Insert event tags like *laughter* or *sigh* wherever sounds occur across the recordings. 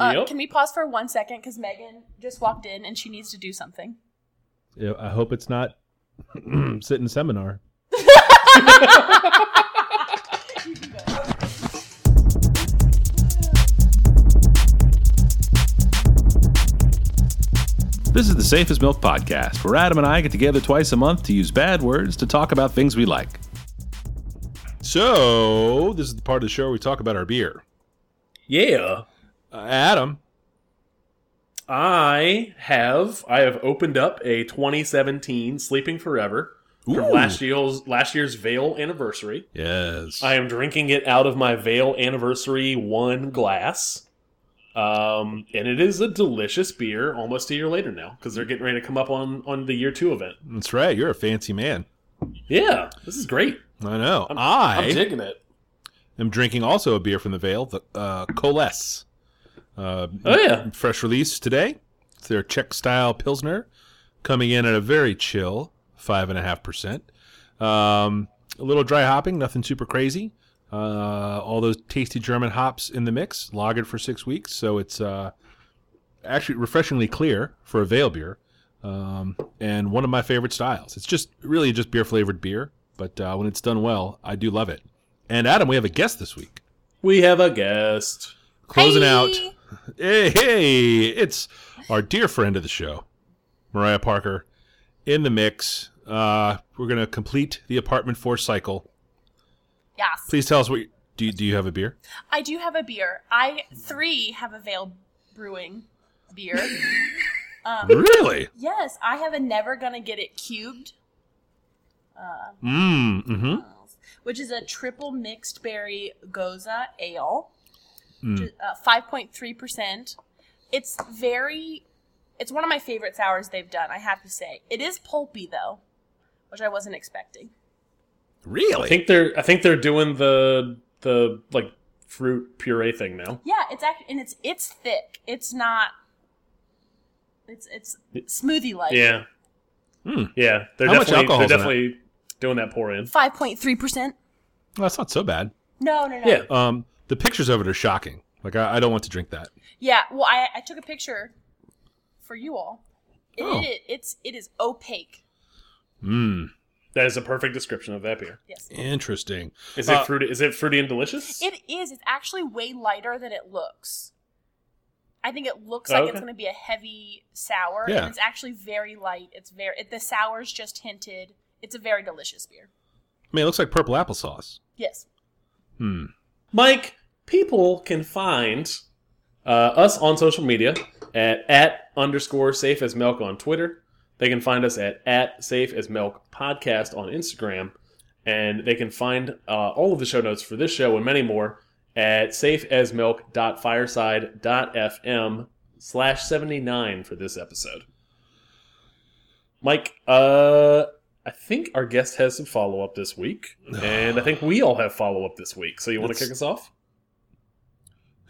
Uh, Yep. Can we pause for one second? Because Megan just walked in and she needs to do something. Yeah, I hope it's not *clears throat* sitting seminar. *laughs* This is the Safe as Milk Podcast, where Adam and I get together twice a month to use bad words to talk about things we like. So, this is the part of the show where we talk about our beer. Yeah. Uh, Adam, I have I have opened up a 2017 Sleeping Forever Ooh. from last year's last year's Veil anniversary. yes, I am drinking it out of my Veil anniversary one glass. Um, and it is a delicious beer almost a year later now because they're getting ready to come up on on the year two event. that's right. You're a fancy man. Yeah, this is great. I know. I'm, I I'm digging it. am drinking also a beer from the Veil, the uh, Coalesce. Uh, Oh yeah, fresh release today. It's their Czech style Pilsner, coming in at a very chill five and a half percent. Um, a little dry hopping, nothing super crazy. Uh, all those tasty German hops in the mix, lagered for six weeks, so it's uh, actually refreshingly clear for a Veil beer, um, and one of my favorite styles. It's just really just beer flavored beer, but uh, when it's done well, I do love it. And Adam, we have a guest this week, we have a guest. closing Hey! out Hey, hey, it's our dear friend of the show, Mariah Parker, in the mix. Uh, we're gonna complete the apartment four cycle. Yes. Please tell us what you, do. You, do you have a beer? I do have a beer. I three have a Veil Brewing beer. *laughs* um, Really? yes, I have a Never Gonna Get It Cubed, Uh, Mmm. Mm-hmm. which is a triple mixed berry gose ale, Mm. which is, uh, five point three percent. It's very. It's one of my favorite sours they've done. I have to say, it is pulpy though, which I wasn't expecting. Really? I think they're I think they're doing the the like fruit puree thing now. Yeah, it's act- and it's it's thick. It's not. It's it's smoothie like. Yeah. Hmm. Yeah, they're How much definitely alcohol's they're in definitely doing that pour in. Five point three percent. well, that's not so bad. No, no, no. Yeah. Um, the pictures of it are shocking. Like I, I don't want to drink that. Yeah, Well, I I took a picture for you all. It, Oh. it, it's it is opaque. Mmm. That is a perfect description of that beer. Yes. Interesting. Is it Uh, fruity? Is it fruity and delicious? It is. It's actually way lighter than it looks. I think it looks Oh, like okay. it's going to be a heavy sour, Yeah. and it's actually very light. It's very it, the sour's just hinted. It's a very delicious beer. I mean, it looks like purple applesauce. Yes. Hmm. Mike, people can find uh, us on social media at at underscore safe as milk on Twitter. They can find us at at safe as milk podcast on Instagram, and they can find uh, all of the show notes for this show and many more at safeasmilk.fireside.fm slash 79 for this episode. Mike, uh, I think our guest has some follow up this week, *sighs* and I think we all have follow up this week. So you want to kick us off?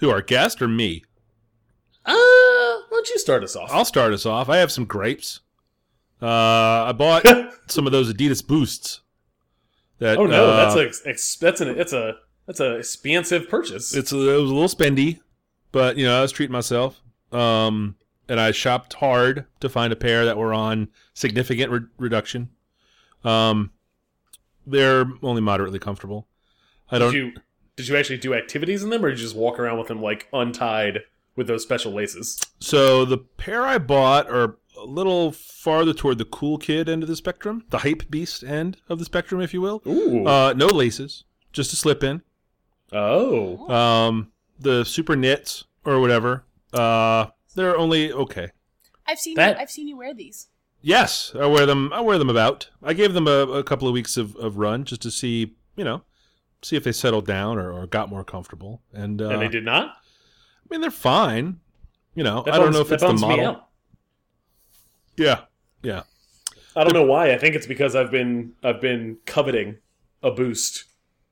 Who, our guest or me? Uh, why don't you start us off? I'll start us off. I have some grapes. Uh, I bought *laughs* some of those Adidas Boosts. That, oh no, uh, that's a ex- ex- that's an it's a that's a expansive purchase. it's a, it was a little spendy, but you know I was treating myself. Um, and I shopped hard to find a pair that were on significant re- reduction. Um, they're only moderately comfortable. I don't. you did you actually do activities in them, or did you just walk around with them like untied with those special laces? So the pair I bought are a little farther toward the cool kid end of the spectrum, the hype beast end of the spectrum, if you will. Ooh. Uh, no laces, just a slip in. oh. Um, the super knits or whatever. Uh, they're only okay. I've seen That- you, I've seen you wear these. Yes, I wear them. I wear them about. I gave them a, a couple of weeks of, of run just to see, you know, see if they settled down or, or got more comfortable. And, uh, and they did not. I mean, they're fine. You know, That I don't bums- know if it's the model. Yeah, yeah. I don't know why. I think it's because I've been I've been coveting a boost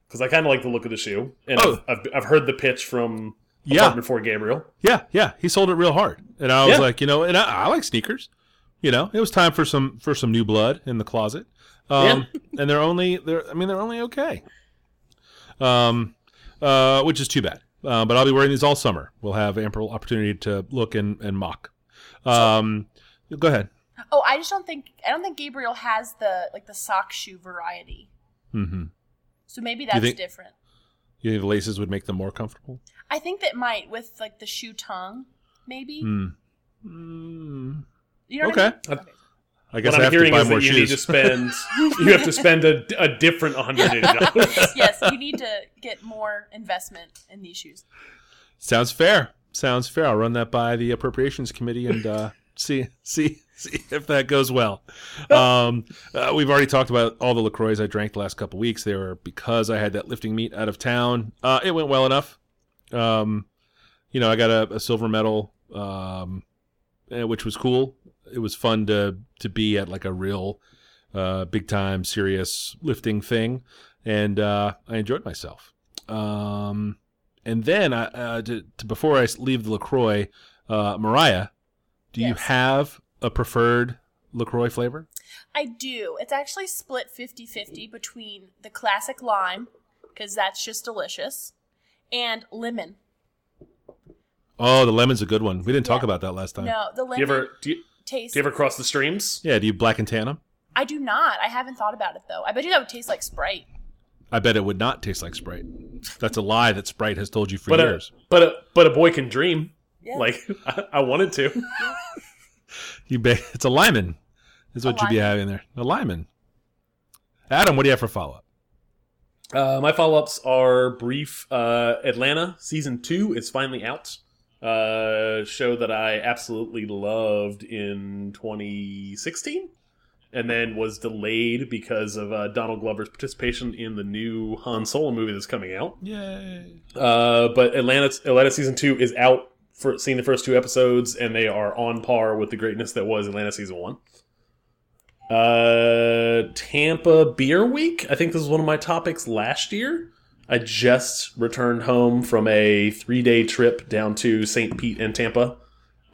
because I kind of like the look of the shoe, and Oh. I've, I've I've heard the pitch from Yeah. For Gabriel. Yeah, yeah, he sold it real hard, and I was Yeah. like, you know, and I, I like sneakers. You know, it was time for some for some new blood in the closet. Um, and they're only they're I mean they're only okay. Um, uh, which is too bad uh, but I'll be wearing these all summer. We'll have ample opportunity to look and, and mock. Um, go ahead. Oh, I just don't think I don't think Gabriel has the like the sock shoe variety. Mm-hmm. So maybe that's think- different. You think the laces would make them more comfortable? I think that might with like the shoe tongue, maybe. Mm. Mm. You know what Okay. I mean? I guess what I I'm have to hearing buy is more that you need to spend you have to spend a, a different $180. *laughs* yes, you need to get more investment in these shoes. Sounds fair. Sounds fair. I'll run that by the appropriations committee and uh, see see see if that goes well. Um, uh, we've already talked about all the Lacroix I drank the last couple weeks. They were because I had that lifting meet out of town. Uh, it went well enough. Um, you know, I got a, a silver medal, um, eh, which was cool. It was fun to to be at like a real uh, big time serious lifting thing, and uh, I enjoyed myself. Um, and then I, uh, to, to before I leave the Lacroix, uh, Mariah, do you have a preferred Lacroix flavor? I do. It's actually split 50-50 between the classic lime because that's just delicious and lemon. Oh, the lemon's a good one. We didn't talk Yeah. about that last time. No, the do lemon you ever do you, tastes do you ever cross the streams? Yeah, do you black and tan them? I do not. I haven't thought about it though. I bet you that would taste like Sprite. I bet it would not taste like Sprite. That's a lie that Sprite has told you for But a, years. but a, but a boy can dream. Yeah. Like *laughs* I, I wanted to. *laughs* You bet. it's a Lyman, is what you'd be having there. A Lyman. Adam, what do you have for follow up? Uh, my follow ups are brief. Uh, Atlanta season two is finally out. Uh, show that I absolutely loved in 2016, and then was delayed because of uh, Donald Glover's participation in the new Han Solo movie that's coming out. Yay! Uh, but Atlanta Atlanta season two is out for seeing the first two episodes, and they are on par with the greatness that was Atlanta season one. Uh, Tampa Beer Week. I think this was one of my topics last year. I just returned home from a three day trip down to St. Pete and Tampa.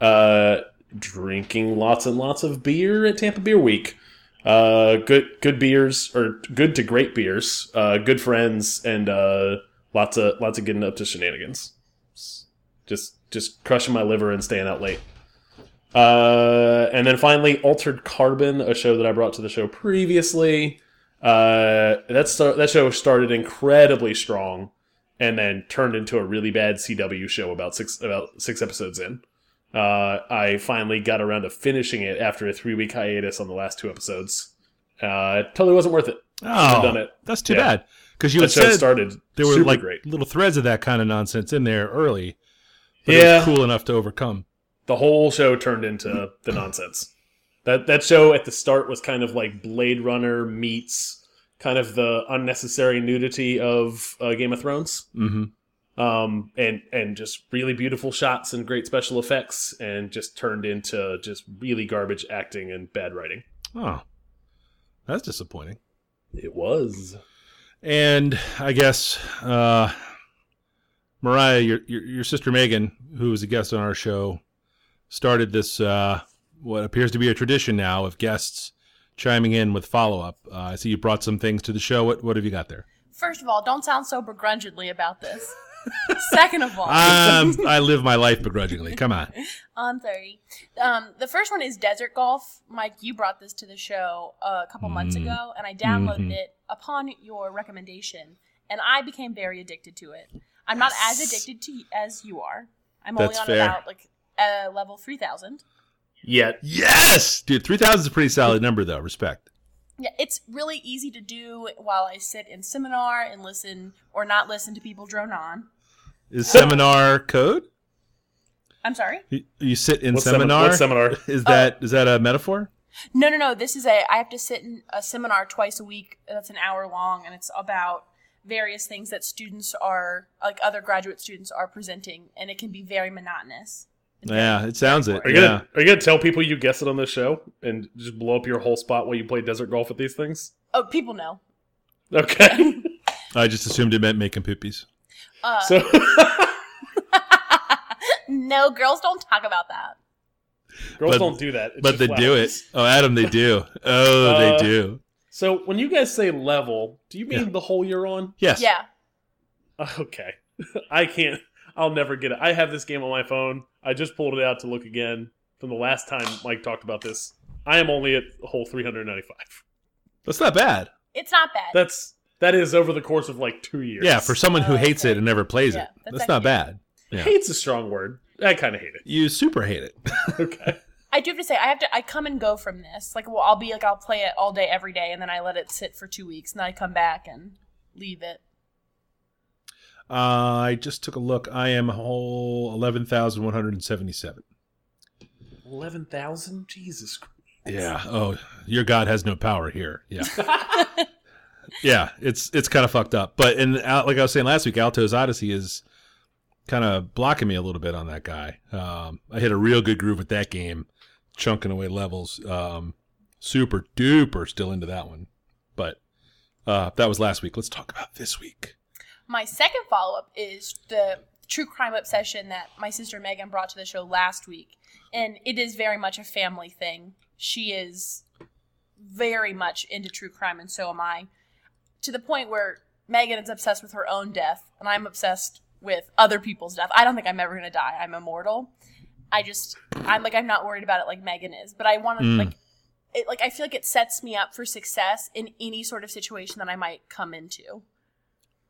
Uh, drinking lots and lots of beer at Tampa Beer Week. Uh, good good beers or good to great beers. Uh, good friends and uh, lots of lots of getting up to shenanigans. Just just crushing my liver and staying out late. Uh, and then finally, Altered Carbon, a show that I brought to the show previously. Uh, that that show started incredibly strong, and then turned into a really bad CW show about six about six episodes in. Uh, I finally got around to finishing it after a three week hiatus on the last two episodes. Uh, it totally wasn't worth it. Oh, done it. that's too Yeah. bad. Because you That had show said started there were like great. little threads of that kind of nonsense in there early. But it Yeah. was cool enough to overcome. the whole show turned into the nonsense. That that show at the start was kind of like Blade Runner meets kind of the unnecessary nudity of uh, Game of Thrones, hmm um, and and just really beautiful shots and great special effects, and just turned into just really garbage acting and bad writing. Oh, that's disappointing. It was. And I guess uh, Mariah, your, your your sister Megan, who was a guest on our show, started this uh, what appears to be a tradition now of guests chiming in with follow up. Uh, I see you brought some things to the show. What what have you got there? First of all, don't sound so begrudgingly about this. *laughs* Second of all, Um, I live my life begrudgingly. Come on. *laughs* I'm sorry. Um, the first one is Desert Golf. Mike, you brought this to the show a couple months Mm. ago, and I downloaded Mhm. it upon your recommendation, and I became very addicted to it. I'm not as addicted to as you are. I'm That's only on fair. about like uh, level three thousand. Yet Yes, dude. Three thousand is a pretty solid number, though. Respect. Yeah, it's really easy to do while I sit in seminar and listen or not listen to people drone on. Is seminar code? I'm sorry. You, you sit in what semi- seminar. what seminar? *laughs* Is that is that a metaphor? No, no, no. This is a. I have to sit in a seminar twice a week. That's an hour long, and it's about various things that students are like other graduate students are presenting, and it can be very monotonous. It's very- Yeah, it sounds it. Are you Yeah. gonna are you gonna tell people you guessed it on this show and just blow up your whole spot while you play desert golf with these things? Oh, people know. Okay. *laughs* I just assumed it meant making poopies. Uh, so *laughs* no, girls don't talk about that. girls But- don't do that. It's but just they do it. Oh, Adam, they do. Oh, Uh, they do. So when you guys say level, do you mean Yeah. the hole you're on? Yes. Yeah. Okay. *laughs* I can't I'll never get it. I have this game on my phone. I just pulled it out to look again from the last time Mike talked about this. I am only at hole 395. That's not bad. It's not bad. That's that is over the course of like two years. Yeah, for someone who Oh, hates okay. it and never plays Yeah, it, that's that's, not bad. Yeah. hate's a strong word. I kind of hate it. You super hate it. *laughs* *laughs* Okay. I do have to say I have to I come and go from this. Like well I'll be like I'll play it all day every day and then I let it sit for 2 weeks and then I come back and leave it. Uh, I just took a look. I am a whole eleven thousand one hundred and seventy-seven. Eleven thousand. Jesus. Christ. Yeah. Oh, your God has no power here. Yeah. *laughs* yeah. It's it's kind of fucked up. But in Al- like I was saying last week, Alto's Odyssey is kind of blocking me a little bit on that guy. Um, I hit a real good groove with that game, chunking away levels. Um, super duper still into that one. But uh, that was last week. Let's talk about this week. My second follow up is the true crime obsession that my sister Megan brought to the show last week. And it is very much a family thing. She is very much into true crime, and so am I. To the point where Megan is obsessed with her own death, and I'm obsessed with other people's death. I don't think I'm ever going to die. I'm immortal. I just, I'm like, I'm not worried about it like Megan is. But I want to, Mm. like, it, like, I feel like it sets me up for success in any sort of situation that I might come into.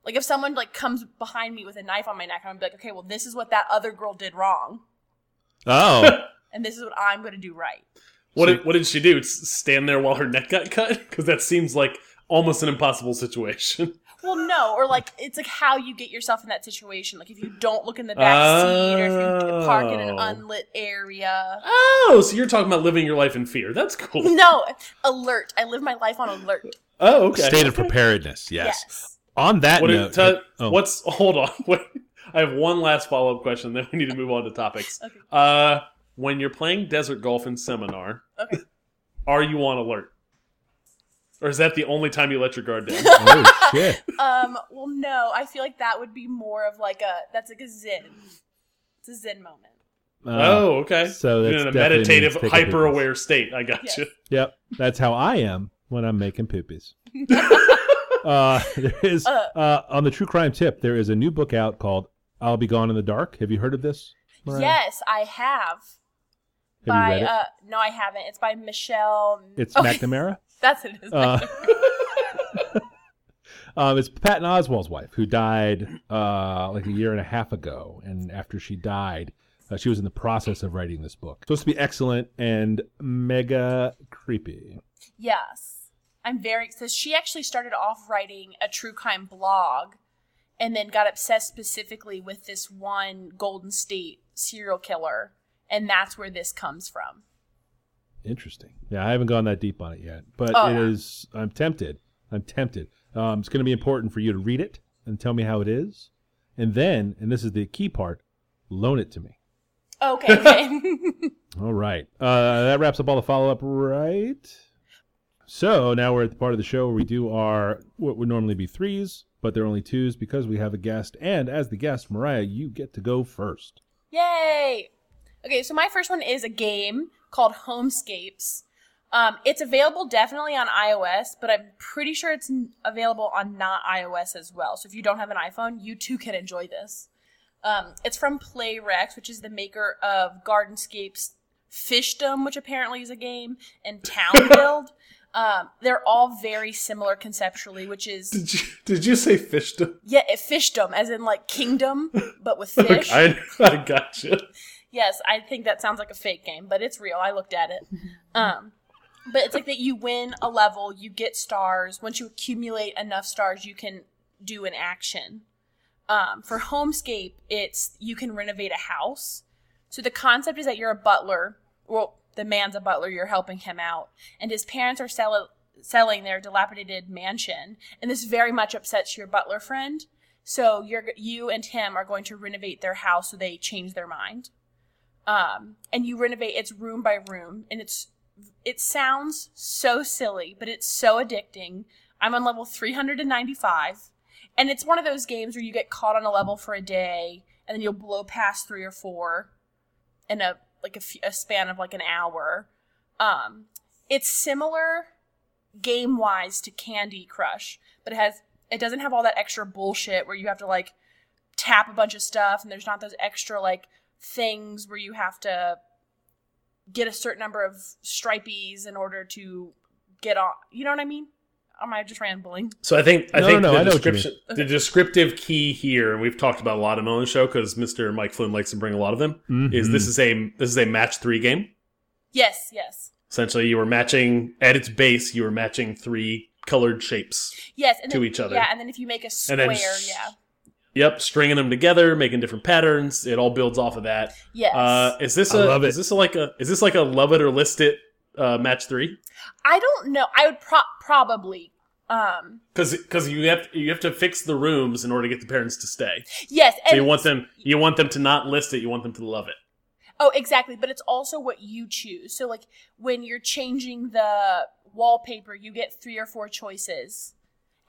Like if someone like comes behind me with a knife on my neck, I'm gonna be like, okay, well, this is what that other girl did wrong, Oh, *laughs* and this is what I'm gonna do right. What did what did she do? S- Stand there while her neck got cut? *laughs* Because that seems like almost an impossible situation. *laughs* Well, no, or like it's like how you get yourself in that situation. Like if you don't look in the back seat, or if you park in an Oh. unlit area. Oh, so you're talking about living your life in fear? That's cool. No, alert. I live my life on alert. Oh, okay. state of preparedness. Yes. Yes. On that What note, it- t- oh. What's *laughs* hold on? *laughs* Wait, I have one last follow up question. Then we need to move on to topics. *laughs* Okay. Uh, when you're playing desert golf in seminar, Okay. are you on alert, or is that the only time you let your guard down? oh shit. Um. Well, no. I feel like that would be more of like a. That's like a zen. It's a zen moment. oh, okay. so You're that's in a meditative, means take a hyper aware state. I got Yes. you. Yep, that's how I am when I'm making poopies. Uh, *laughs* there is Uh. uh, on the true crime tip. There is a new book out called "I'll Be Gone in the Dark." Have you heard of this? Mariah? Yes, I have. Have by you read it? uh no, I haven't. It's by Michelle. it's *laughs* okay, McNamara. *laughs* That's it is. Uh. Um, it's Patton Oswalt's wife who died uh, like a year and a half ago, and after she died, uh, she was in the process of writing this book. Supposed to be excellent and mega creepy. yes, I'm very. So she actually started off writing a true crime blog, and then got obsessed specifically with this one Golden State serial killer, and that's where this comes from. Interesting. Yeah, I haven't gone that deep on it yet, but Oh, it yeah. is. I'm tempted. I'm tempted. Um, it's going to be important for you to read it and tell me how it is, and then, and this is the key part, loan it to me. Okay. okay. *laughs* All right. Uh, that wraps up all the follow up, right? So now we're at the part of the show where we do our what would normally be threes, but they're only twos because we have a guest. And as the guest, Mariah, you get to go first. Yay! Okay, so my first one is a game called Homescapes. Um, it's available definitely on iOS, but I'm pretty sure it's available on not iOS as well. So if you don't have an iPhone, you too can enjoy this. Um, it's from Playrix, which is the maker of Gardenscapes Fishdom, which apparently is a game, and *laughs* Town Build. Um, they're all very similar conceptually, which is Did you did you say fishdom? yeah, it fishdom, as in like kingdom, but with *laughs* fish. I *laughs* I got you. Yes, I think that sounds like a fake game, but it's real. I looked at it. Um, but it's like that you win a level, you get stars. Once you accumulate enough stars, you can do an action. Um, for Homescape, it's you can renovate a house. So the concept is that you're a butler. Well, the man's a butler. You're helping him out, and his parents are sell- selling their dilapidated mansion, and this very much upsets your butler friend. So you're you and him are going to renovate their house so they change their mind. Um, and you renovate it's room by room. And it's it sounds so silly but it's so addicting. I'm on level 395 and it's one of those games where you get caught on a level for a day and then you'll blow past three or four in a like a, f- a span of like an hour um it's similar game wise to candy crush but it has it doesn't have all that extra bullshit where you have to like tap a bunch of stuff and there's not those extra like things where you have to get a certain number of stripies in order to get on. You know what I mean? Am I just rambling? So I think I No, think no, no, the I know what you description the descriptive key here, and we've talked about a lot of them on the show because Mr. Mike Flynn likes to bring a lot of them. Is Mhm. this is a this is a match three game? Yes, yes. Essentially, you were matching at its base. You were matching three colored shapes. Yes, and To then, each other. Yeah, and then if you make a And square, then s- yeah. Yep, stringing them together, making different patterns. It all builds off of that. Yes. Uh, is this I a love it. is this a, like a is this like a love it or list it uh, match three? I don't know. I would pro- probably um Because because you have you have to fix the rooms in order to get the parents to stay. yes, and So you want them you want them to not list it. You want them to love it. Oh, exactly. But it's also what you choose. So, like, when you're changing the wallpaper, you get three or four choices,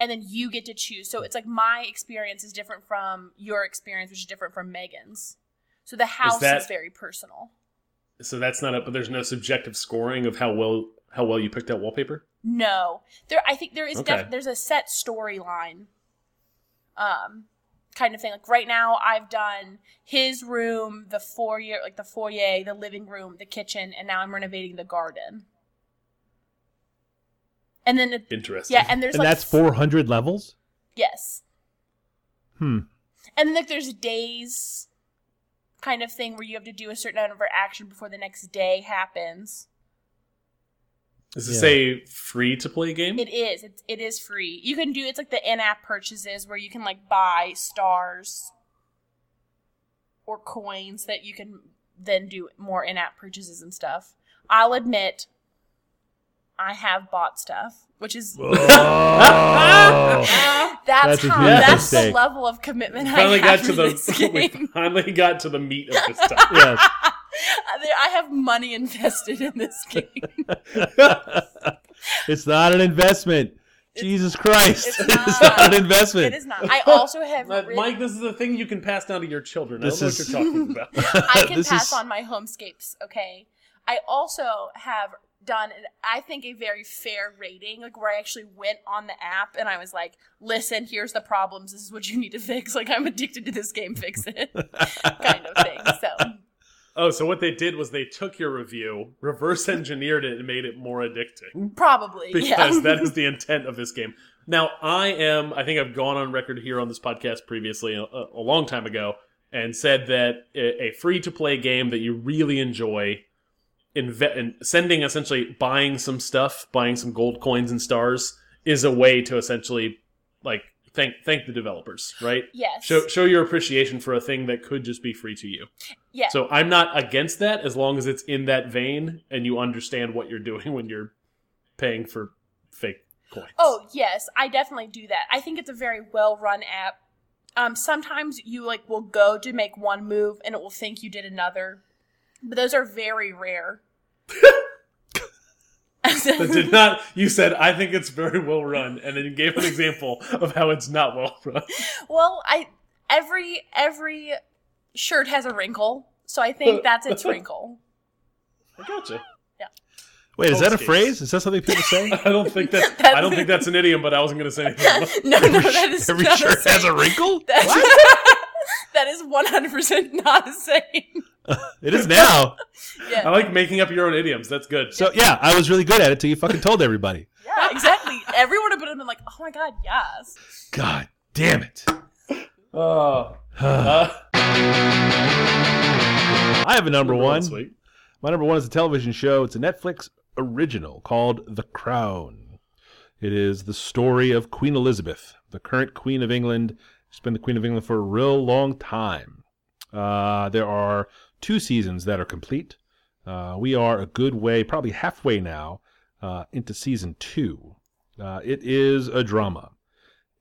and then you get to choose. So, it's like my experience is different from your experience, which is different from Megan's. So, the house is, that- very personal. So that's not up. But there's no subjective scoring of how well how well you picked out wallpaper. No, there. I think there is. Okay. Def- there's a set storyline, um, kind of thing. Like right now, I've done his room, the foyer, like the foyer, the living room, the kitchen, and now I'm renovating the garden. And then it, Interesting. yeah, and there's and like that's 400 levels? yes, Hmm. and then like there's days, kind of thing where you have to do a certain amount of action before the next day happens. Is this Yeah. a free to play game? It is. It, it is free. You can do it's like the in-app purchases where you can like buy stars or coins that you can then do more in-app purchases and stuff. I'll admit I have bought stuff, which is Oh. *laughs* that's That's how huge that's the level of commitment finally I have got to the *laughs* we finally got to the meat of this *laughs* stuff. yes. Uh, I have money invested in this game. it's not an investment. Jesus Christ. it's It's not. not, an investment. It is not. I also have But, written- Mike, this is the thing you can pass down to your children. This I is- don't know what you're talking about. I can This pass is- on my homescapes, okay? I also have done, and I think, a very fair rating, like where I actually went on the app and I was like, listen, here's the problems. This is what you need to fix. Like, I'm addicted to this game, fix it. *laughs* kind of thing. So, Oh, so what they did was they took your review, reverse engineered it, and made it more addicting. probably. Because yeah. that is the *laughs* intent of this game. Now, I am, I think I've gone on record here on this podcast previously, a, a long time ago, and said that a, a free to play game that you really enjoy, inve- and sending essentially buying some stuff, buying some gold coins and stars, is a way to essentially like thank thank the developers, right? yes. Show show your appreciation for a thing that could just be free to you. yeah. So I'm not against that as long as it's in that vein and you understand what you're *laughs* doing when you're paying for fake coins. Oh yes, I definitely do that. I think it's a very well run app. Um, sometimes you like will go to make one move and it will think you did another, but those are very rare. That did *laughs* not. You said I think it's very well run, and then you gave an example of how it's not well run. well, I every every shirt has a wrinkle, so I think that's its *laughs* wrinkle. I gotcha. Yeah. Wait, is that a phrase? Is that something people say? *laughs* I don't think that. That's- I don't think that's an idiom, but I wasn't going to say anything. About it. no, no, that is Every not shirt a has a wrinkle? That's, that is one hundred percent not a saying. *laughs* It is now. *laughs* I like making up your own idioms. That's good. So yeah, I was really good at it till you fucking told everybody. *laughs* yeah, exactly. Everyone would have been like, "Oh my god, yes." God damn it. Oh. *sighs* *sighs* I Uh, have a number one. Sweet. My number one is a television show. It's a Netflix original called The Crown. It is the story of Queen Elizabeth, the current Queen of England. She's been the Queen of England for a real long time. Uh, there are two seasons that are complete. Uh, we are a good way, probably halfway now, uh, into season two. Uh, it is a drama.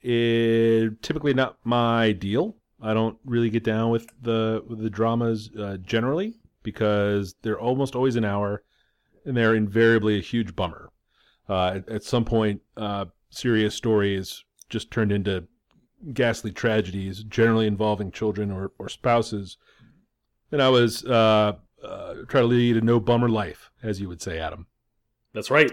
It typically not my deal. I don't really get down with the with the dramas uh, generally because they're almost always an hour, and they're invariably a huge bummer. Uh, at, at some point, serious stories just turned into ghastly tragedies, generally involving children or, or spouses. And I was uh, uh, trying to lead a no bummer life, as you would say, Adam. That's right.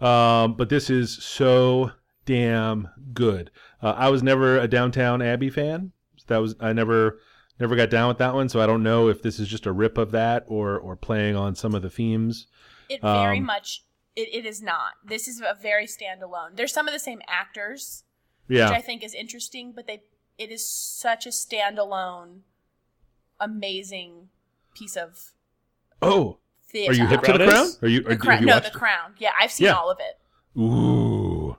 Um, but this is so damn good. Uh, I was never a Downton Abbey fan. That was I never never got down with that one, so I don't know if this is just a rip of that or or playing on some of the themes. It very Um, much it, it is not. This is a very standalone. There's some of the same actors, Yeah. which I think is interesting, but they it is such a standalone, amazing piece of oh, theater. are you hip to the Crown? Are you? Are, have crown, you no, the crown. Yeah, I've seen Yeah. all of it. it? Ooh.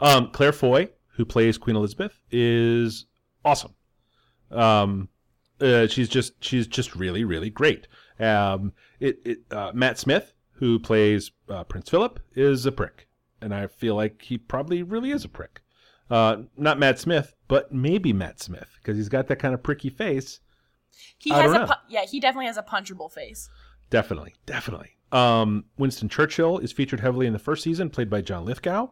Um, Claire Foy, who plays Queen Elizabeth, is awesome. Um, uh, she's just she's just really really great. Um, it, it uh, Matt Smith, who plays uh, Prince Philip, is a prick, and I feel like he probably really is a prick. Uh, not Matt Smith, but maybe Matt Smith because he's got that kind of pricky face. He I has a pu- yeah, he definitely has a punchable face. Definitely, definitely. Um, Winston Churchill is featured heavily in the first season, played by John Lithgow.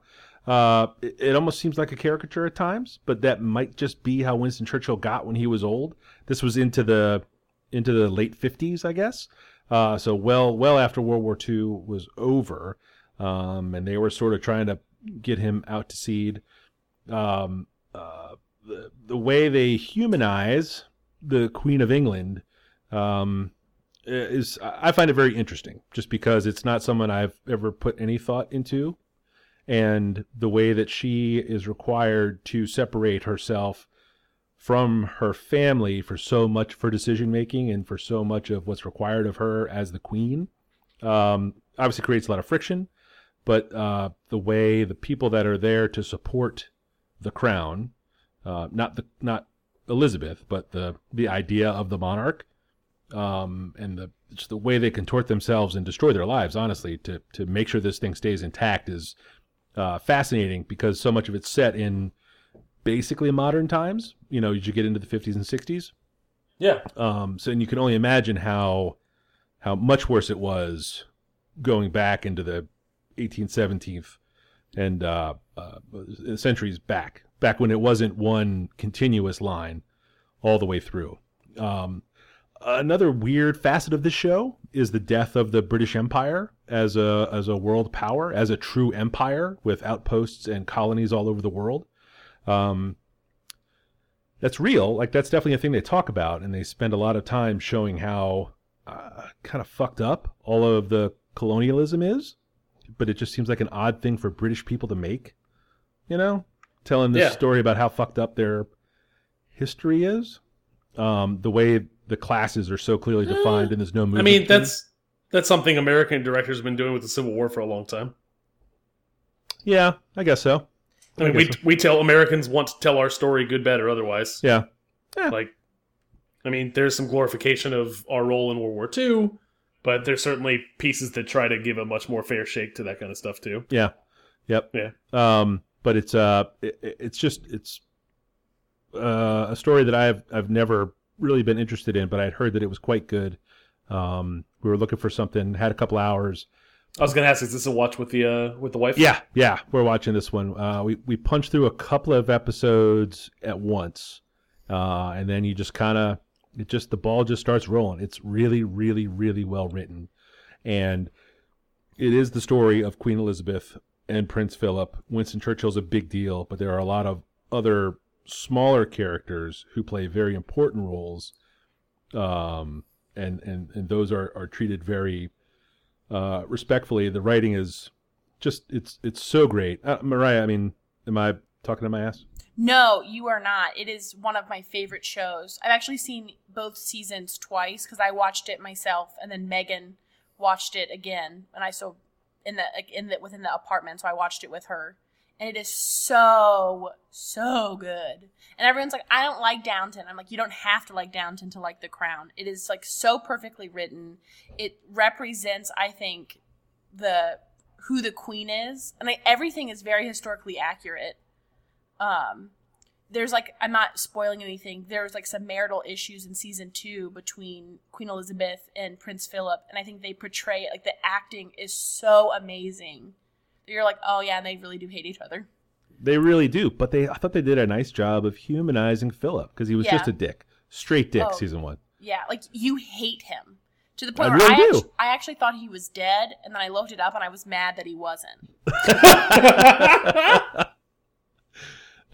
Uh, it, it almost seems like a caricature at times, but that might just be how Winston Churchill got when he was old. This was into the into the late fifties, I guess. Uh, so well, well after World War II was over, um, and they were sort of trying to get him out to seed. Um, uh, the the way they humanize the Queen of England. Um, is I find it very interesting just because it's not someone I've ever put any thought into and the way that she is required to separate herself from her family for so much for decision making and for so much of what's required of her as the queen um, obviously creates a lot of friction but uh, the way the people that are there to support the crown uh, not the not Elizabeth but the the idea of the monarch um, and the just the way they contort themselves and destroy their lives, honestly, to to make sure this thing stays intact is uh, fascinating because so much of it's set in basically modern times. You know, you get into the 50s and 60s. Yeah. Um, so and you can only imagine how how much worse it was going back into the 18th, 17th, and uh, uh, centuries back, back when it wasn't one continuous line all the way through. Um, another weird facet of this show is the death of the British Empire as a as a world power, as a true empire with outposts and colonies all over the world. Um, that's real. Like that's definitely a thing they talk about, and they spend a lot of time showing how uh, kind of fucked up all of the colonialism is. But it just seems like an odd thing for British people to make. You know, telling this Yeah. story about how fucked up their history is. Um, the way the classes are so clearly defined, and there's no movie. I mean, that's that's something American directors have been doing with the Civil War for a long time. yeah, I guess so. I mean, we so. we tell Americans want to tell our story, good, bad, or otherwise. Yeah, Yeah. Like, I mean, there's some glorification of our role in World War II, but there's certainly pieces that try to give a much more fair shake to that kind of stuff too. Yeah. Yep. Yeah. Um, but it's uh, it, it's just it's uh, a story that I've I've never really been interested in, but I'd heard that it was quite good. Um, we were looking for something, had a couple hours. I was gonna ask, is this a watch with the uh with the wife? Yeah, yeah, we're watching this one. Uh, we we punched through a couple of episodes at once, uh, and then you just kind of it just the ball just starts rolling. It's really, really, really well written, and it is the story of Queen Elizabeth and Prince Philip. Winston Churchill's a big deal, but there are a lot of other smaller characters who play very important roles, um, and and and those are are treated very uh, respectfully. The writing is just it's it's so great. Uh, Mariah, I mean, am I talking to my ass? No, you are not. It is one of my favorite shows. I've actually seen both seasons twice because I watched it myself, and then Megan watched it again, and I so in the in the within the apartment, so I watched it with her, and it is so so good. And everyone's like, I don't like Downton. I'm like, you don't have to like Downton to like The Crown. It is like so perfectly written. It represents, I think, the who the queen is, and like, everything is very historically accurate um there's like i'm not spoiling anything there's like some marital issues in season two between queen elizabeth and prince philip and i think they portray it like the acting is so amazing you're like oh yeah and they really do hate each other They really do, but they I thought they did a nice job of humanizing Philip because he was Yeah. just a dick, straight dick. Oh. Season one. yeah like you hate him to the point I where really I, do. actu- I actually thought he was dead and then i looked it up and i was mad that he wasn't *laughs* *laughs*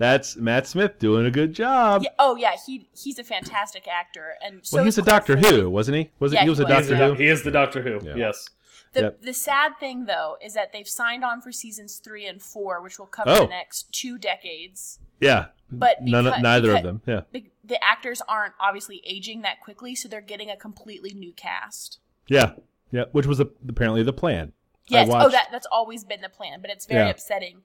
That's Matt Smith doing a good job. Yeah, oh yeah, he he's a fantastic actor, and so well, he's a Doctor Who, wasn't he? Was it? Yeah, he was he a was. He Doctor the, Who. he is the Doctor Who. Yeah. Yes. The, Yep. the sad thing though is that they've signed on for seasons three and four, which will cover Oh. the next two decades. Yeah, But None, neither of them. Yeah, The, the actors aren't obviously aging that quickly, so they're getting a completely new cast. yeah, yeah. Which was a, apparently the plan. Yes, oh, that that's always been the plan, but it's very Yeah. upsetting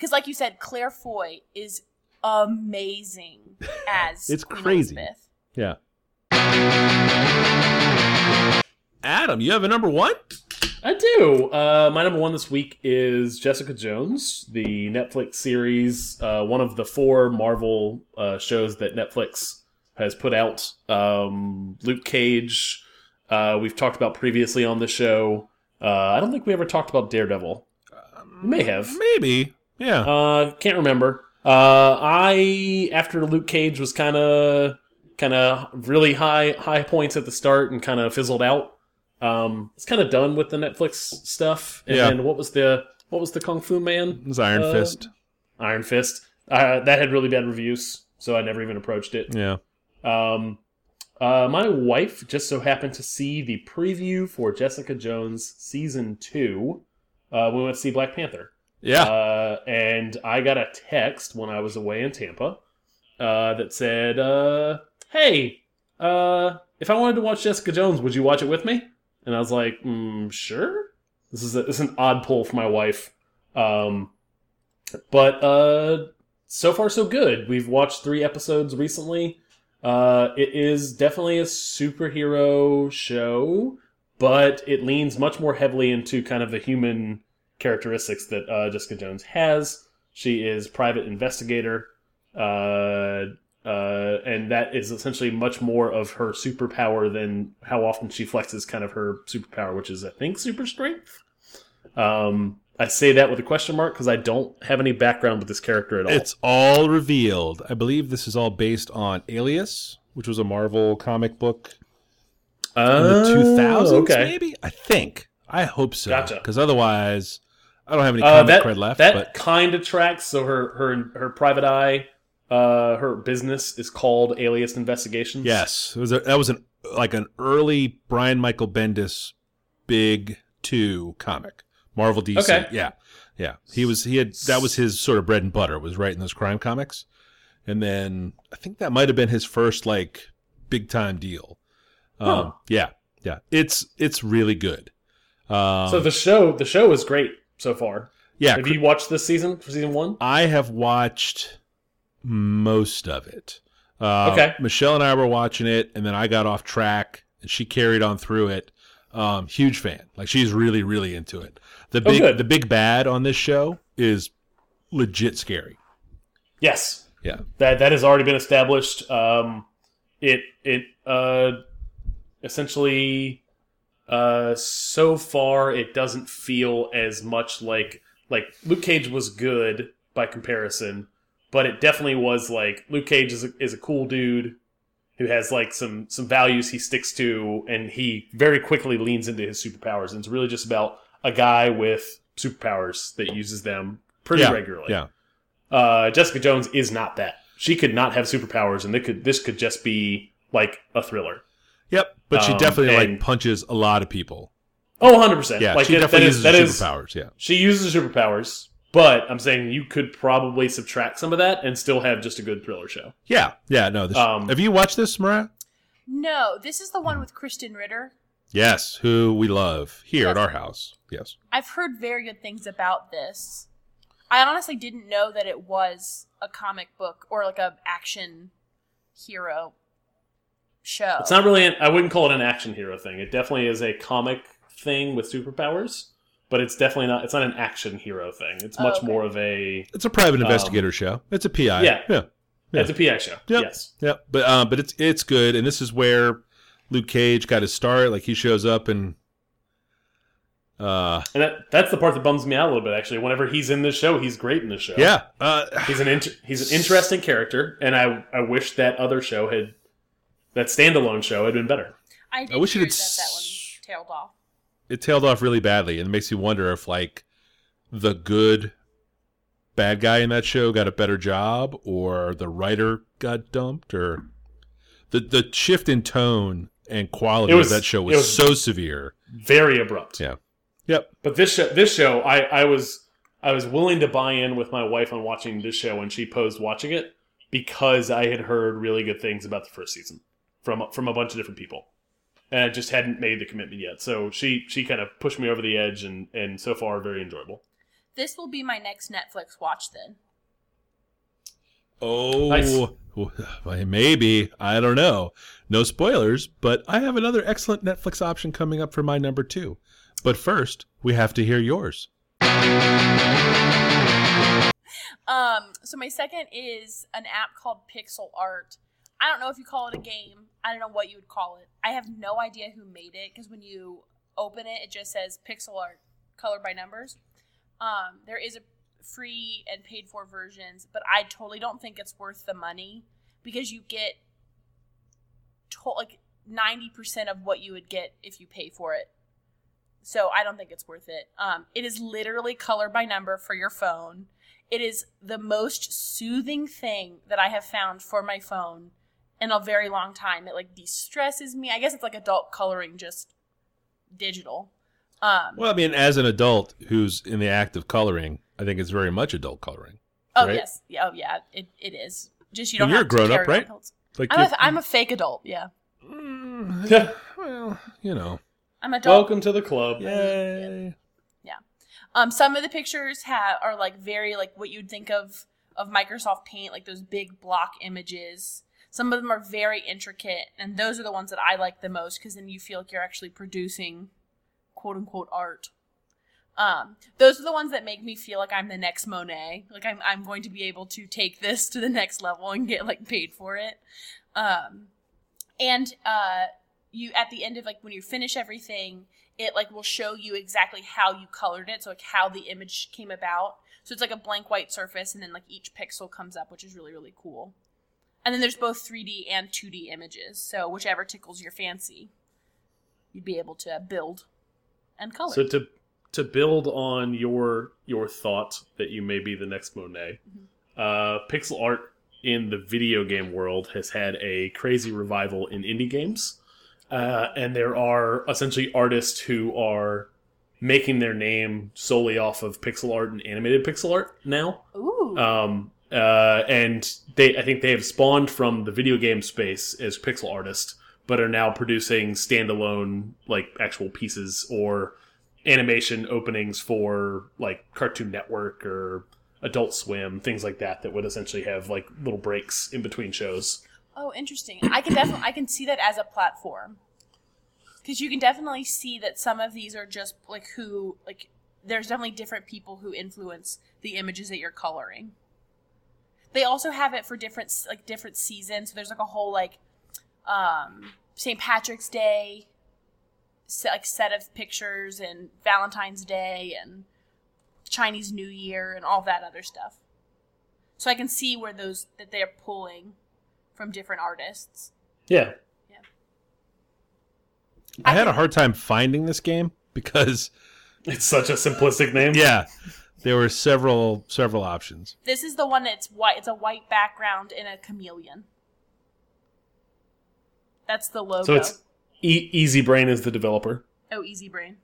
because, like you said, Claire Foy is amazing *laughs* as It's Queen crazy. Elizabeth. Yeah. Adam, you have a number one? I do. Uh, my number one this week is Jessica Jones, the Netflix series, uh, one of the four Marvel uh, shows that Netflix has put out. Um, Luke Cage, uh, we've talked about previously on the show. Uh, I don't think we ever talked about Daredevil. We may have. Maybe. Yeah. Uh, can't remember. Uh, I after Luke Cage was kind of kind of really high high points at the start and kind of fizzled out. Um, it's kind of done with the Netflix stuff. And Yeah. what was the what was the Kung Fu Man it was Iron uh, Fist. Iron Fist? Uh, that had really bad reviews, so I never even approached it. Yeah. Um, uh, my wife just so happened to see the preview for Jessica Jones season two. Uh, we went to see Black Panther. Yeah. Uh, and I got a text when I was away in Tampa uh, that said, uh, "Hey, uh, if I wanted to watch Jessica Jones, would you watch it with me?" And I was like, mm, "Sure." This is a, this is an odd pull for my wife, um, but uh, so far so good. We've watched three episodes recently. Uh, it is definitely a superhero show, but it leans much more heavily into kind of the human characteristics that uh, Jessica Jones has. She is private investigator, uh, uh, and that is essentially much more of her superpower than how often she flexes kind of her superpower, which is I think super strength. Um, I say that with a question mark because I don't have any background with this character at all. It's all revealed. I believe this is all based on Alias, which was a Marvel comic book in the Oh, 2000s, okay. maybe? I think. I hope so. Gotcha. Because otherwise, I don't have any Uh, comic that cred left. that but kind of tracks. So her her her private eye, uh, her business is called Alias Investigations. yes, it was a, that was an like an early Brian Michael Bendis big two comic. Marvel DC. Okay. Yeah. Yeah. He was he had that was his sort of bread and butter was writing those crime comics. And then I think that might have been his first like big time deal. Um, yeah. Yeah. It's it's really good. Um, So the show the show is great so far. yeah, Have you watched this season for season one? I have watched most of it. Uh, Okay. Michelle and I were watching it, and then I got off track, and she carried on through it. Um, huge fan. Like she's really, really into it. The Oh, big, good. the big bad on this show is legit scary. Yes. Yeah. That that has already been established. Um, it it uh, essentially uh, so far it doesn't feel as much like like Luke Cage was good by comparison, but it definitely was like Luke Cage is a, is a cool dude who has like some some values he sticks to, and he very quickly leans into his superpowers. And it's really just about a guy with superpowers that uses them pretty Yeah, regularly Yeah. uh, Jessica Jones is not that. She could not have superpowers, and they could this could just be like a thriller. Yep. But she Um, definitely like punches a lot of people. Oh, 100 percent. Yeah. like she that- definitely that is uses that her is superpowers. Yeah. she uses superpowers, but I'm saying you could probably subtract some of that and still have just a good thriller show. Yeah. Yeah. No. This, Um, have you watched this, Mariah? No, this is the one with Krysten Ritter. Yes. Who we love here at our house. Yes. I've heard very good things about this. I honestly didn't know that it was a comic book or like a action hero show. It's not really. An, I wouldn't call it an action hero thing. It definitely is a comic thing with superpowers, but it's definitely not. It's not an action hero thing. It's Oh, much okay. more of a. It's a private Um, investigator show. It's a PI. Yeah. Yeah. Yeah. It's a PI show. Yep. Yes. Yep. But um, but it's it's good, and this is where Luke Cage got his start. Like he shows up and uh, And that, that's the part that bums me out a little bit. Actually, whenever he's in this show, he's great in this show. yeah. Uh, he's an inter- he's an interesting character, and I I wish that other show had that standalone show had been better. I, I wish it had that that one tailed off. it tailed off really badly, and it makes you wonder if like the good bad guy in that show got a better job, or the writer got dumped, or the the shift in tone and quality was- of that show was, was- so severe. Very abrupt. Yeah. Yep. But this show, this show, I, I was I was willing to buy in with my wife on watching this show when she posed watching it because I had heard really good things about the first season from from a bunch of different people, and I just hadn't made the commitment yet. So she she kind of pushed me over the edge, and and so far very enjoyable. This will be my next Netflix watch then. Oh, Nice. well, maybe I don't know. No spoilers, but I have another excellent Netflix option coming up for my number two. But first, we have to hear yours. Um, so my second is an app called Pixel Art. I don't know if you call it a game. I don't know what you would call it. I have no idea who made it because when you open it, it just says Pixel Art, colored by numbers. Um, there is a free and paid for versions, but I totally don't think it's worth the money because you get to- like ninety percent of what you would get if you pay for it. So I don't think it's worth it. Um, it is literally color by number for your phone. It is the most soothing thing that I have found for my phone in a very long time. It like de-stresses me. I guess it's like adult coloring, just digital. Um, Well, I mean, as an adult who's in the act of coloring, I think it's very much adult coloring. oh right? yes, yeah, oh yeah, it, it is. Just you Well, don't. you're have to grown up, right? pills. Like, I'm a, I'm a fake adult. Yeah, Mm, well, you know, I'm adult. Welcome to the club. yay. Yeah. Um, some of the pictures have are like very like what you'd think of of Microsoft Paint, like those big block images. Some of them are very intricate, and those are the ones that I like the most because then you feel like you're actually producing quote unquote art. Um, those are the ones that make me feel like I'm the next Monet. Like I'm I'm going to be able to take this to the next level and get like paid for it. Um, and uh, you at the end of like when you finish everything, it like will show you exactly how you colored it, so like how the image came about. So it's like a blank white surface, and then like each pixel comes up, which is really really cool. And then there's both 3D and 2D images, so whichever tickles your fancy, you'd be able to build and color. So to to build on your your thought that you may be the next Monet, uh, pixel art in the video game world has had a crazy revival in indie games, uh, and there are essentially artists who are making their name solely off of pixel art and animated pixel art now. Ooh, Um, uh, and they, I think they have spawned from the video game space as pixel artists, but are now producing standalone, like actual pieces or animation openings for like Cartoon Network or Adult Swim, things like that, that would essentially have like little breaks in between shows. Oh, interesting. I can definitely I can see that as a platform. Cuz you can definitely see that some of these are just like who like there's definitely different people who influence the images that you're coloring. They also have it for different like different seasons. So there's like a whole like um St. Patrick's Day set, like set of pictures and Valentine's Day and Chinese New Year and all that other stuff. So I can see where those that they're pulling from different artists. Yeah. Yeah. I had a hard time finding this game because, It's such a simplistic name. yeah, there were several several options. This is the one that's white. It's a white background and a chameleon. That's the logo. So it's e- Easy Brain is the developer. oh, Easy Brain.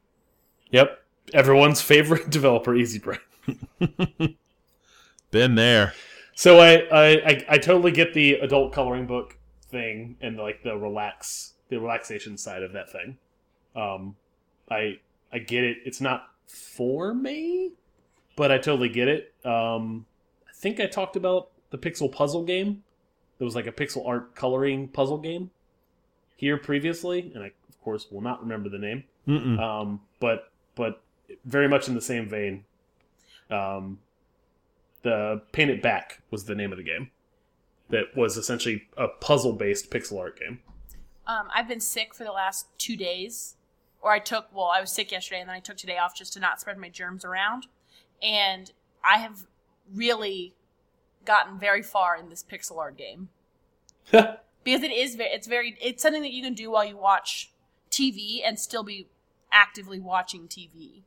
Yep. Everyone's favorite *laughs* developer, Easy Brain. *laughs* Been there. So I, I, I, I totally get the adult coloring book thing and like the relax the relaxation side of that thing. Um, I I get it. It's not for me, but I totally get it. Um, I think I talked about the pixel puzzle game. There was like a pixel art coloring puzzle game here previously, and I of course will not remember the name. Mm-mm. Um, but but very much in the same vein. Um, the Paint It Back was the name of the game. That was essentially a puzzle based pixel art game. Um, I've been sick for the last two days, or I took. Well, I was sick yesterday, and then I took today off just to not spread my germs around. And I have really gotten very far in this pixel art game *laughs* because it is very. It's very. It's something that you can do while you watch TV and still be actively watching TV.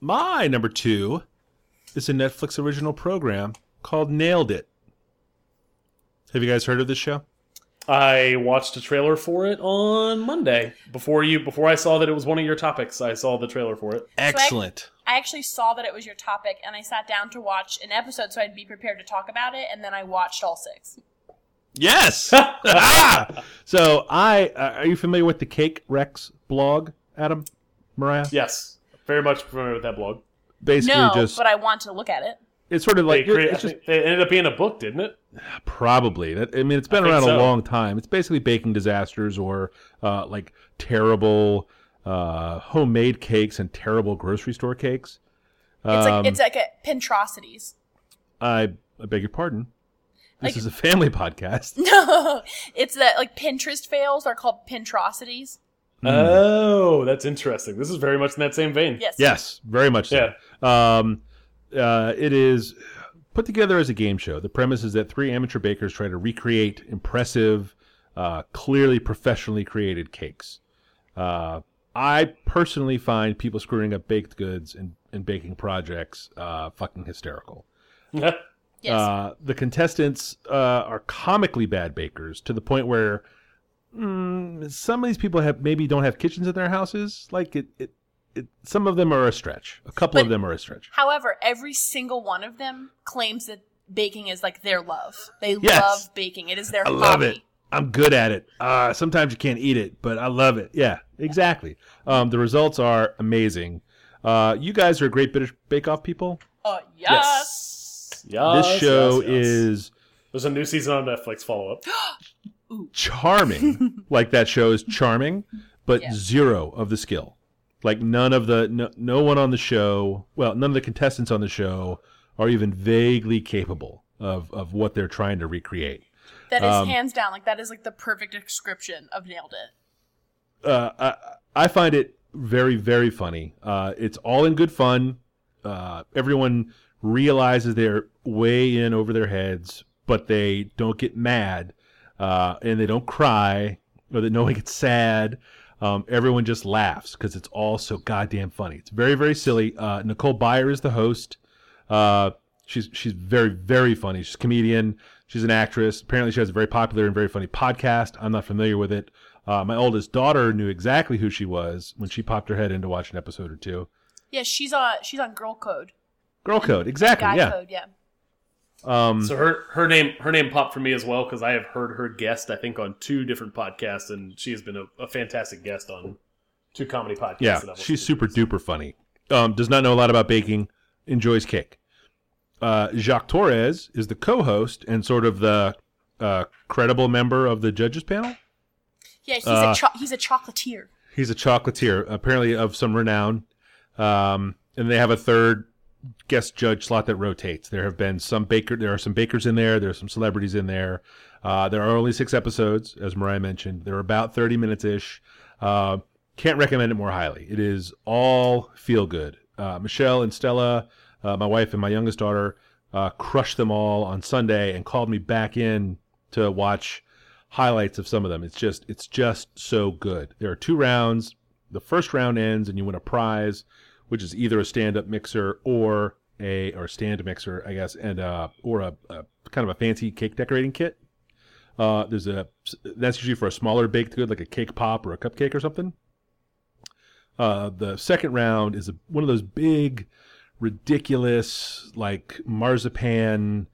My number two is a Netflix original program called Nailed It. Have you guys heard of this show? I watched a trailer for it on Monday before you before I saw that it was one of your topics. I saw the trailer for it. Excellent. I actually saw that it was your topic, and I sat down to watch an episode so I'd be prepared to talk about it, and then I watched all six. Yes. *laughs* Ah! So I uh, are you familiar with the Cake Wrecks blog, Adam, Mariah? Yes, very much familiar with that blog. Basically, no, just but I want to look at it. It's sort of like create, it's just it ended up being a book, didn't it? Probably. I mean, it's been I think around a long time. It's basically baking disasters or uh, like terrible uh, homemade cakes and terrible grocery store cakes. It's Um, like it's like a Pintrosities. I, I beg your pardon. This Like- is a family *laughs* podcast. No, it's that like Pinterest fails are called Pintrosities. Hmm. Oh, that's interesting. This is very much in that same vein. Yes. Yes, very much so. Um, uh, it is put together as a game show. The premise is that three amateur bakers try to recreate impressive, uh, clearly professionally created cakes. Uh, I personally find people screwing up baked goods and, and baking projects uh, fucking hysterical. *laughs* Yes. Uh, the contestants uh, are comically bad bakers to the point where mm, some of these people have maybe don't have kitchens in their houses. Like it, it, it some of them are a stretch. A couple of them are a stretch. However, every single one of them claims that baking is like their love. They Yes. love baking. It is their I hobby. love it. I'm good at it. Uh, sometimes you can't eat it, but I love it. Yeah, exactly. Um, the results are amazing. Uh, you guys are great British Bake Off people. Uh, yes. Yes. Yes, this show yes, yes. is There's a new season on Netflix. Follow up. *gasps* charming. *laughs* like that show is charming, but Yeah. zero of the skill. Like none of the no, no one on the show, well, none of the contestants on the show are even vaguely capable of of what they're trying to recreate. That is Um, hands down like that is like the perfect description of nailed it. uh, I, I find it very, very funny. Uh, it's all in good fun. Uh, everyone realizes they're way in over their heads, but they don't get mad uh, and they don't cry or that no one gets sad. Um, everyone just laughs because it's all so goddamn funny. It's very, very silly. Uh, Nicole Byer is the host. Uh, she's she's very, very funny. She's a comedian. She's an actress. Apparently, she has a very popular and very funny podcast. I'm not familiar with it. Uh, my oldest daughter knew exactly who she was when she popped her head in to watch an episode or two. Yeah, she's on she's on Girl Code. Girl Code, exactly. Guy yeah. Code, yeah. Um, So her her name her name popped for me as well because I have heard her guest I think on two different podcasts and she has been a, a fantastic guest on two comedy podcasts. yeah, that she's super to. duper funny. Um, does not know a lot about baking. Enjoys cake. Uh, Jacques Torres is the co-host and sort of the uh, credible member of the judges panel. Yeah, he's Uh, a cho- he's a chocolatier. He's a chocolatier, apparently of some renown. Um, and they have a third guest judge slot that rotates. There have been some baker. There are some bakers in there. There are some celebrities in there. Uh, there are only six episodes, as Mariah mentioned. They're about thirty minutes ish. Uh, can't recommend it more highly. It is all feel good. Uh, Michelle and Stella, uh, my wife and my youngest daughter, uh, crushed them all on Sunday and called me back in to watch highlights of some of them. It's just it's just so good. There are two rounds. The first round ends and you win a prize, which is either a stand-up mixer or a or stand mixer, I guess, and uh or a, a kind of a fancy cake decorating kit. Uh, there's a that's usually for a smaller baked good like a cake pop or a cupcake or something. Uh, the second round is a, one of those big, ridiculous like marzipan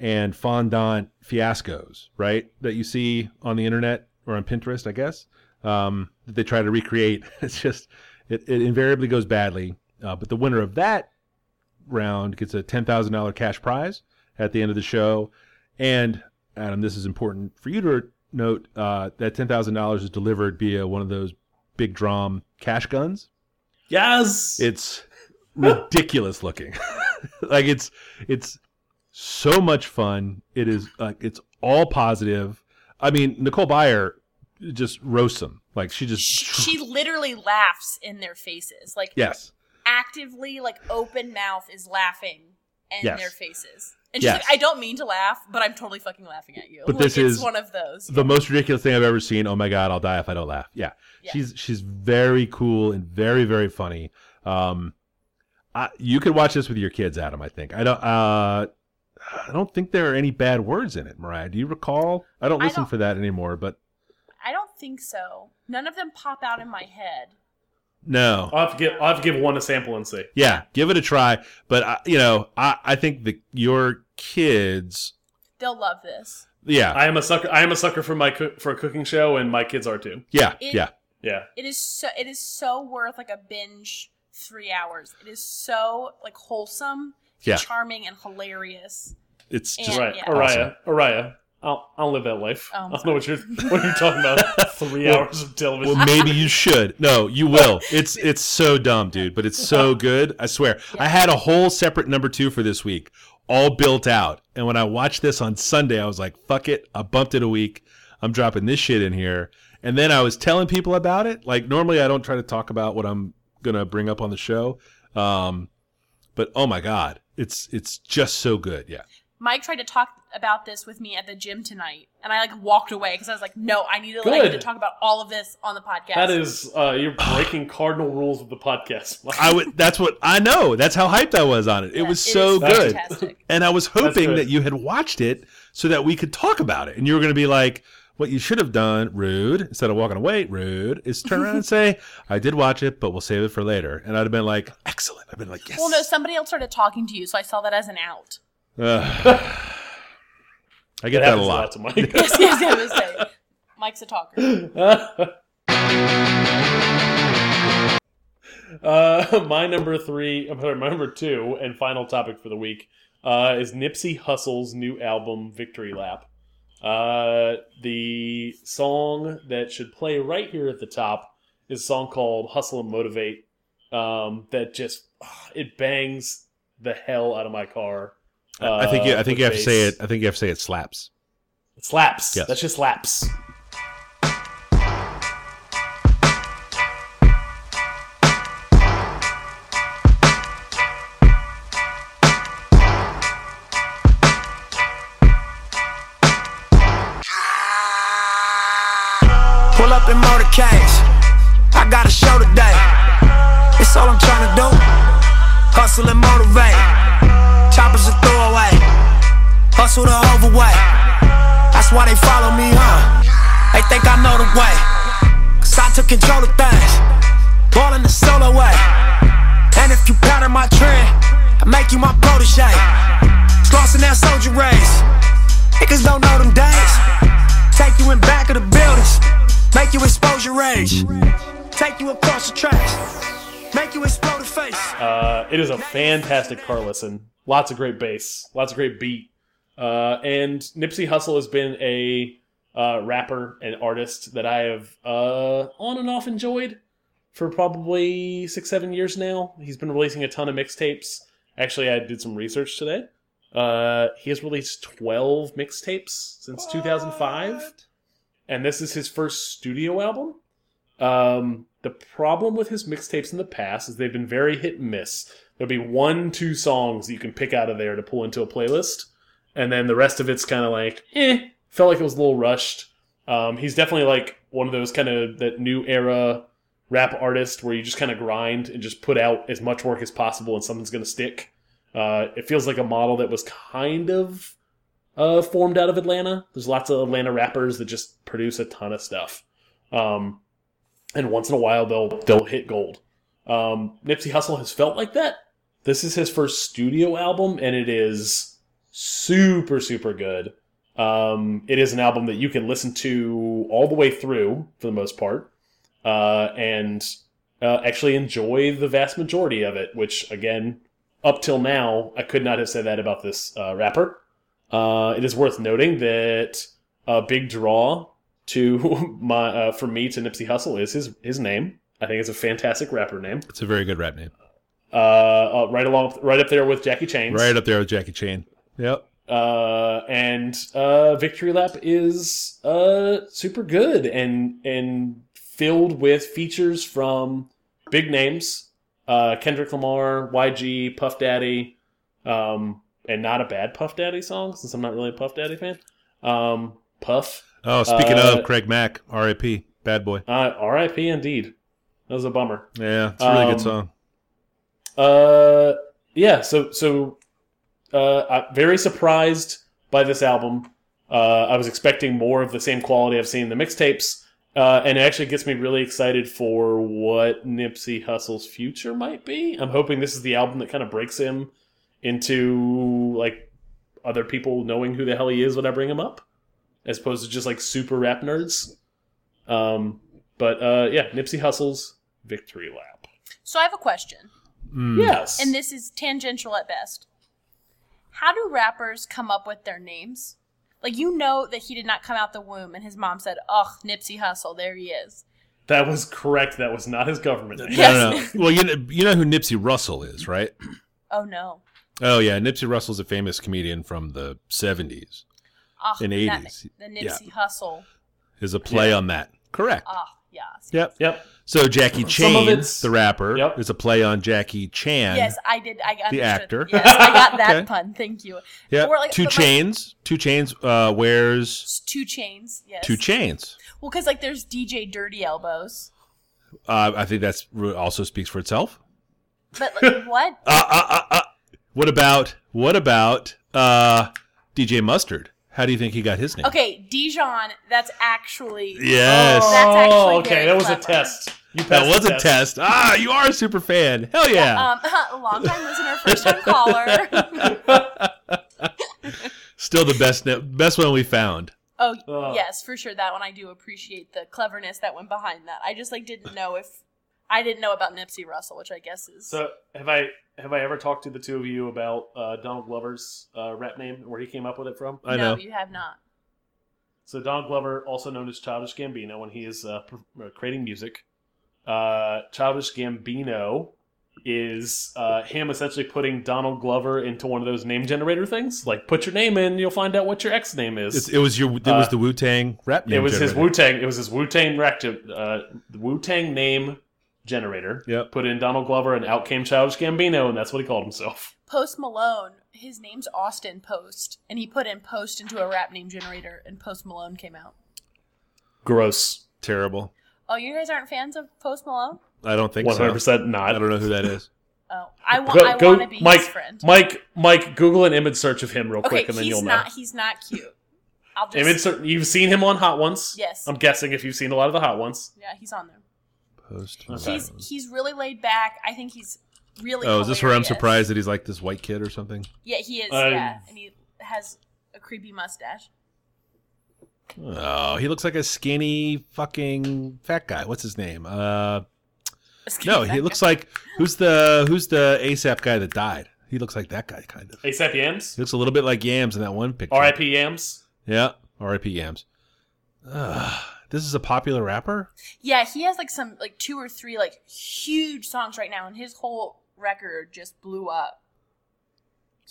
and fondant fiascos, right? That you see on the internet or on Pinterest, I guess, um, that they try to recreate. *laughs* It's just, it, it invariably goes badly. Uh, but the winner of that round gets a $10,000 cash prize at the end of the show. And, Adam, this is important for you to note uh, that $10,000 is delivered via one of those big drum cash guns. Yes. It's ridiculous looking. *laughs* like it's it's so much fun. It is like it's all positive. I mean, Nicole Byer just roasts them. Like she just She, literally laughs in their faces, like yes. actively, like open mouth is laughing in Yes. their faces. And she's Yes. like, I don't mean to laugh, but I'm totally fucking laughing at you. But Like, this is one of those. The most ridiculous thing I've ever seen. Oh my god, I'll die if I don't laugh. Yeah. Yeah. She's she's very cool and very very funny. Um I, you could watch this with your kids, Adam. I think. I don't. Uh, I don't think there are any bad words in it, Mariah. Do you recall? I don't I listen don't- for that anymore, but I don't think so. None of them pop out in my head. no. I'll have to give I'll have to give one a sample and see. Yeah, give it a try. But I, you know, I, I think that your kids, They'll love this. yeah, I am a sucker. I am a sucker for my for a cooking show, and my kids are too. yeah, It- yeah. Yeah, It is so it is so worth like a binge three hours. It is so like wholesome, Yeah. charming, and hilarious. It's just And- right. yeah. Araya, Araya. I'll I'll live that life. Oh, I don't know what you're what you're talking about. *laughs* Three Well- hours of television. well, maybe you *laughs* should. No, you will. It's it's so dumb, dude, but it's so good. I swear. I had a whole separate number two for this week, all built out. And when I watched this on Sunday, I was like, "Fuck it!" I bumped it a week. I'm dropping this shit in here. And then I was telling people about it. Like normally, I don't try to talk about what I'm gonna bring up on the show. Um, but oh my god, it's it's just so good. Yeah. Mike tried to talk about this with me at the gym tonight, and I like walked away because I was like, "No, I need to like Good. to talk about all of this on the podcast." that is uh, you're breaking cardinal rules of the podcast. *laughs* I would. That's what I know. That's how hyped I was on it. It was it so good, fantastic. *laughs* and I was hoping that you had watched it so that we could talk about it. And you were going to be like, "What you should have done, rude, instead of walking away, rude, is turn around and *laughs* say, I did watch it, but we'll save it for later." And I'd have been like, "Excellent." I've been like, "Yes." Well, no, somebody else started talking to you, so I saw that as an out. Ugh. *sighs* I get It that a lot. to Mike. *laughs* yes, yes, I was saying. Mike's a talker. *laughs* uh, my number three, I'm sorry, my number two, and final topic for the week uh, is Nipsey Hussle's new album, Victory Lap. Uh, the song that should play right here at the top is a song called Hustle and Motivate. Um, that just ah, it bangs the hell out of my car. I think you. I uh, think you have to say it. I think you have to say it slaps. It slaps. Yes. That just slaps. Control of things. Ballin' the solo way. And if you pattern my trend, I make you my protege. Slossin' that soldier race. Niggas don't know them days. Take you in back of the buildings. Make you expose your rage. Take you across the tracks. Make you explode the face. Uh, it is a fantastic car listen. Lots of great bass, lots of great beat. Uh, and Nipsey Hussle has been a uh, rapper and artist that I have uh, on and off enjoyed for probably six, seven years now. He's been releasing a ton of mixtapes. Actually, I did some research today. Uh, he has released 12 mixtapes since 2005 and this is his first studio album. Um, the problem with his mixtapes in the past is they've been very hit and miss. There'll be one, two songs that you can pick out of there to pull into a playlist, and then the rest of it's kind of like, eh, felt like it was a little rushed. Um, he's definitely like one of those kind of that new era rap artist where you just kind of grind and just put out as much work as possible and something's going to stick. Uh, it feels like a model that was kind of uh, formed out of Atlanta. There's lots of Atlanta rappers that just produce a ton of stuff, um, and once in a while they'll they'll hit gold. Um, Nipsey Hussle has felt like that. This is his first studio album, and it is super super good. Um, it is an album that you can listen to all the way through for the most part, uh, and uh, actually enjoy the vast majority of it. Which again, up till now, I could not have said that about this uh, rapper. Uh, it is worth noting that a big draw to *laughs* my uh, for me to Nipsey Hussle is his his name. I think it's a fantastic rapper name. It's a very good rap name. Uh, uh, right along, right up there with Jackie Chains. Right up there with Jackie Chan. Yep. Uh, and uh, Victory Lap is uh super good and and filled with features from big names, uh, Kendrick Lamar, YG, Puff Daddy, um, and not a bad Puff Daddy song since I'm not really a Puff Daddy fan. Um, Puff, Oh, speaking Uh, of Craig Mack, R.I.P. Bad boy. uh, R.I.P. Indeed, that was a bummer. Yeah, it's a really Um, good song. Uh, yeah. So so, uh, I'm very surprised by this album. Uh, I was expecting more of the same quality I've seen in the mixtapes, uh, and it actually gets me really excited for what Nipsey Hussle's future might be. I'm hoping this is the album that kind of breaks him into like other people knowing who the hell he is when I bring him up, as opposed to just like super rap nerds. Um, but uh, yeah, Nipsey Hussle's victory lap. So I have a question, Mm. Yes, and this is tangential at best. How do rappers come up with their names? Like you know that he did not come out the womb, and his mom said, "Ugh, Nipsey Hussle, there he is." that was correct. That was not his government name. No, no, no. *laughs* Well, you know, you know who Nipsey Russell is, right? Oh no. Oh yeah, Nipsey Russell's a famous comedian from the '70s. Ugh, In that- 80s. The Nipsey Hussle. Is a play Yeah. on that. Correct. Yes. Yep. Yep. So Jackie Some Chan, the rapper, Yep. is a play on Jackie Chan. Yes, I did. I got the actor. Yes, I got that *laughs* Okay. pun. Thank you. Yeah. Like- two but like- chains. two chains uh, wears two chains. Yes. two chains. Well, because like there's DJ Dirty Elbows, Uh, I think that's also speaks for itself. but like, *laughs* what? Uh, uh, uh, uh. What about what about uh, DJ Mustard? How do you think he got his name? Okay, Dijon. That's actually Yes. Oh, That's actually okay. That was a test. You passed that the was a test. Ah, you are a super fan. Hell yeah. Um, *laughs* long time listener, first time caller. *laughs* Still the best best one we found. oh Oh. yes, for sure. That one I do appreciate the cleverness that went behind that. I just like didn't know if I didn't know about Nipsey Russell, which I guess is So have I have I ever talked to the two of you about uh, Donald Glover's uh, rap name and where he came up with it from? I no, know. you have not. So Donald Glover, also known as Childish Gambino, when he is uh, uh, creating music, uh, Childish Gambino is uh, him essentially putting Donald Glover into one of those name generator things. Like, put your name in, you'll find out what your ex name is. It's, it was your. It was the Wu Tang rap name. it was his generator. Wu Tang. It was his Wu Tang rec- uh, Wu Tang name generator. Yep. Put in Donald Glover, and out came Childish Gambino, and that's what he called himself. Post Malone, his name's Austin Post, and he put in Post into a rap name generator, and Post Malone came out. Gross. Terrible. Oh, you guys aren't fans of Post Malone? I don't think One so. hundred percent I not. I don't know who that is. Oh, I want. Go, I go- want to be Mike, his friend. Mike, Mike. Google an image search of him real okay, quick, and then you'll not. know. He's not cute. I'll just. Image. Ser- you've seen him on Hot Ones. Yes. I'm guessing if you've seen a lot of the Hot Ones. yeah, he's on there. Post. Okay. He's he's really laid back. I think he's really. Oh, is this where I'm surprised that he's like this white kid or something? Yeah, he is. Uh, yeah, and he has a creepy mustache. Oh, he looks like a skinny fucking fat guy. What's his name? Uh, no, he looks like who's the who's the ASAP guy that died? He looks like that guy kind of. ASAP Yams. He looks a little bit like Yams in that one picture. R.I.P. Yams. Yeah, R.I.P. Yams. Ugh, this is a popular rapper. Yeah, he has like some like two or three like huge songs right now, and his whole record just blew up.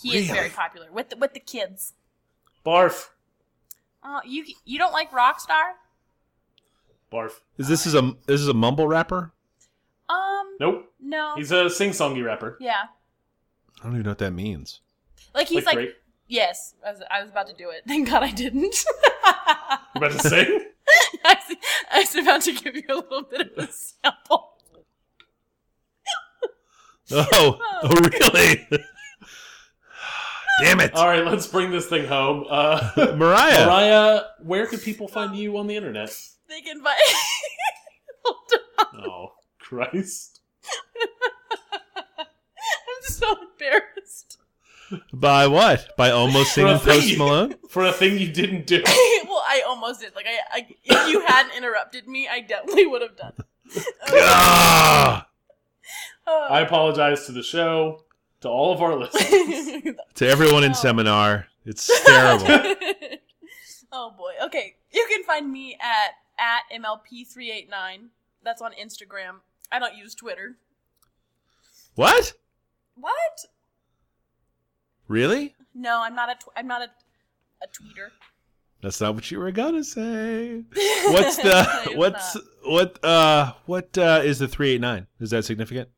He is very popular with the, with the kids. Barf. Oh, you you don't like Rockstar? Barf. Is this is a this is a mumble rapper? Um, Nope. no. He's a sing-songy rapper. yeah, I don't even know what that means. like he's like, like, yes. I was, I was about to do it. *laughs* Thank God I didn't. *laughs* You about to sing? I was, I was about to give you a little bit of a sample. *laughs* Oh, oh really? *laughs* Damn it, All right, let's bring this thing home. Uh, *laughs* Mariah. Mariah, where can people find you on the internet? They can find. Hold on. Oh, Christ. I'm so embarrassed. By what? By almost singing For a thing Post you- Malone? *laughs* For a thing you didn't do. *laughs* well, I almost did. Like, I, I, if you hadn't interrupted me, I definitely would have done. *laughs* Oh. I apologize to the show, to all of our listeners. To everyone in Oh. seminar, it's terrible. oh boy. Okay, you can find me at at mlp389. That's on Instagram. I don't use Twitter. what? What? Really? No, I'm not a. Tw- I'm not a, a tweeter. That's not what you were gonna say. *laughs* What's the what's not. what uh what uh is the three eight nine? Is that significant?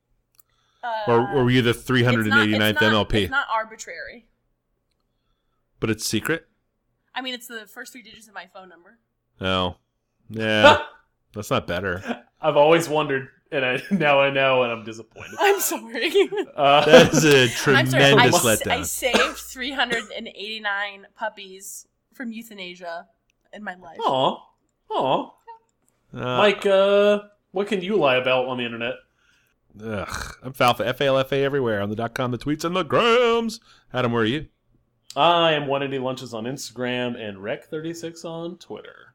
Uh, Or, or were you the three hundred and eighty ninth it's not- MLP? It's not arbitrary. But it's secret? I mean, it's the first three digits of my phone number. No. *laughs* Yeah. That's not better. I've always wondered, and I, *laughs* now I know, and I'm disappointed. *laughs* I'm sorry. *laughs* Uh, That is a I'm sorry. I, tremendous s- I saved 389 puppies from euthanasia in my life. aw, aw. Uh, Mike, uh, what can you lie about on the internet? ugh, I'm Falfa, F-A-L-F-A everywhere on the dot com, the tweets, and the grams. Adam, where are you? I am 180 Lunches on Instagram and Rec36 on Twitter.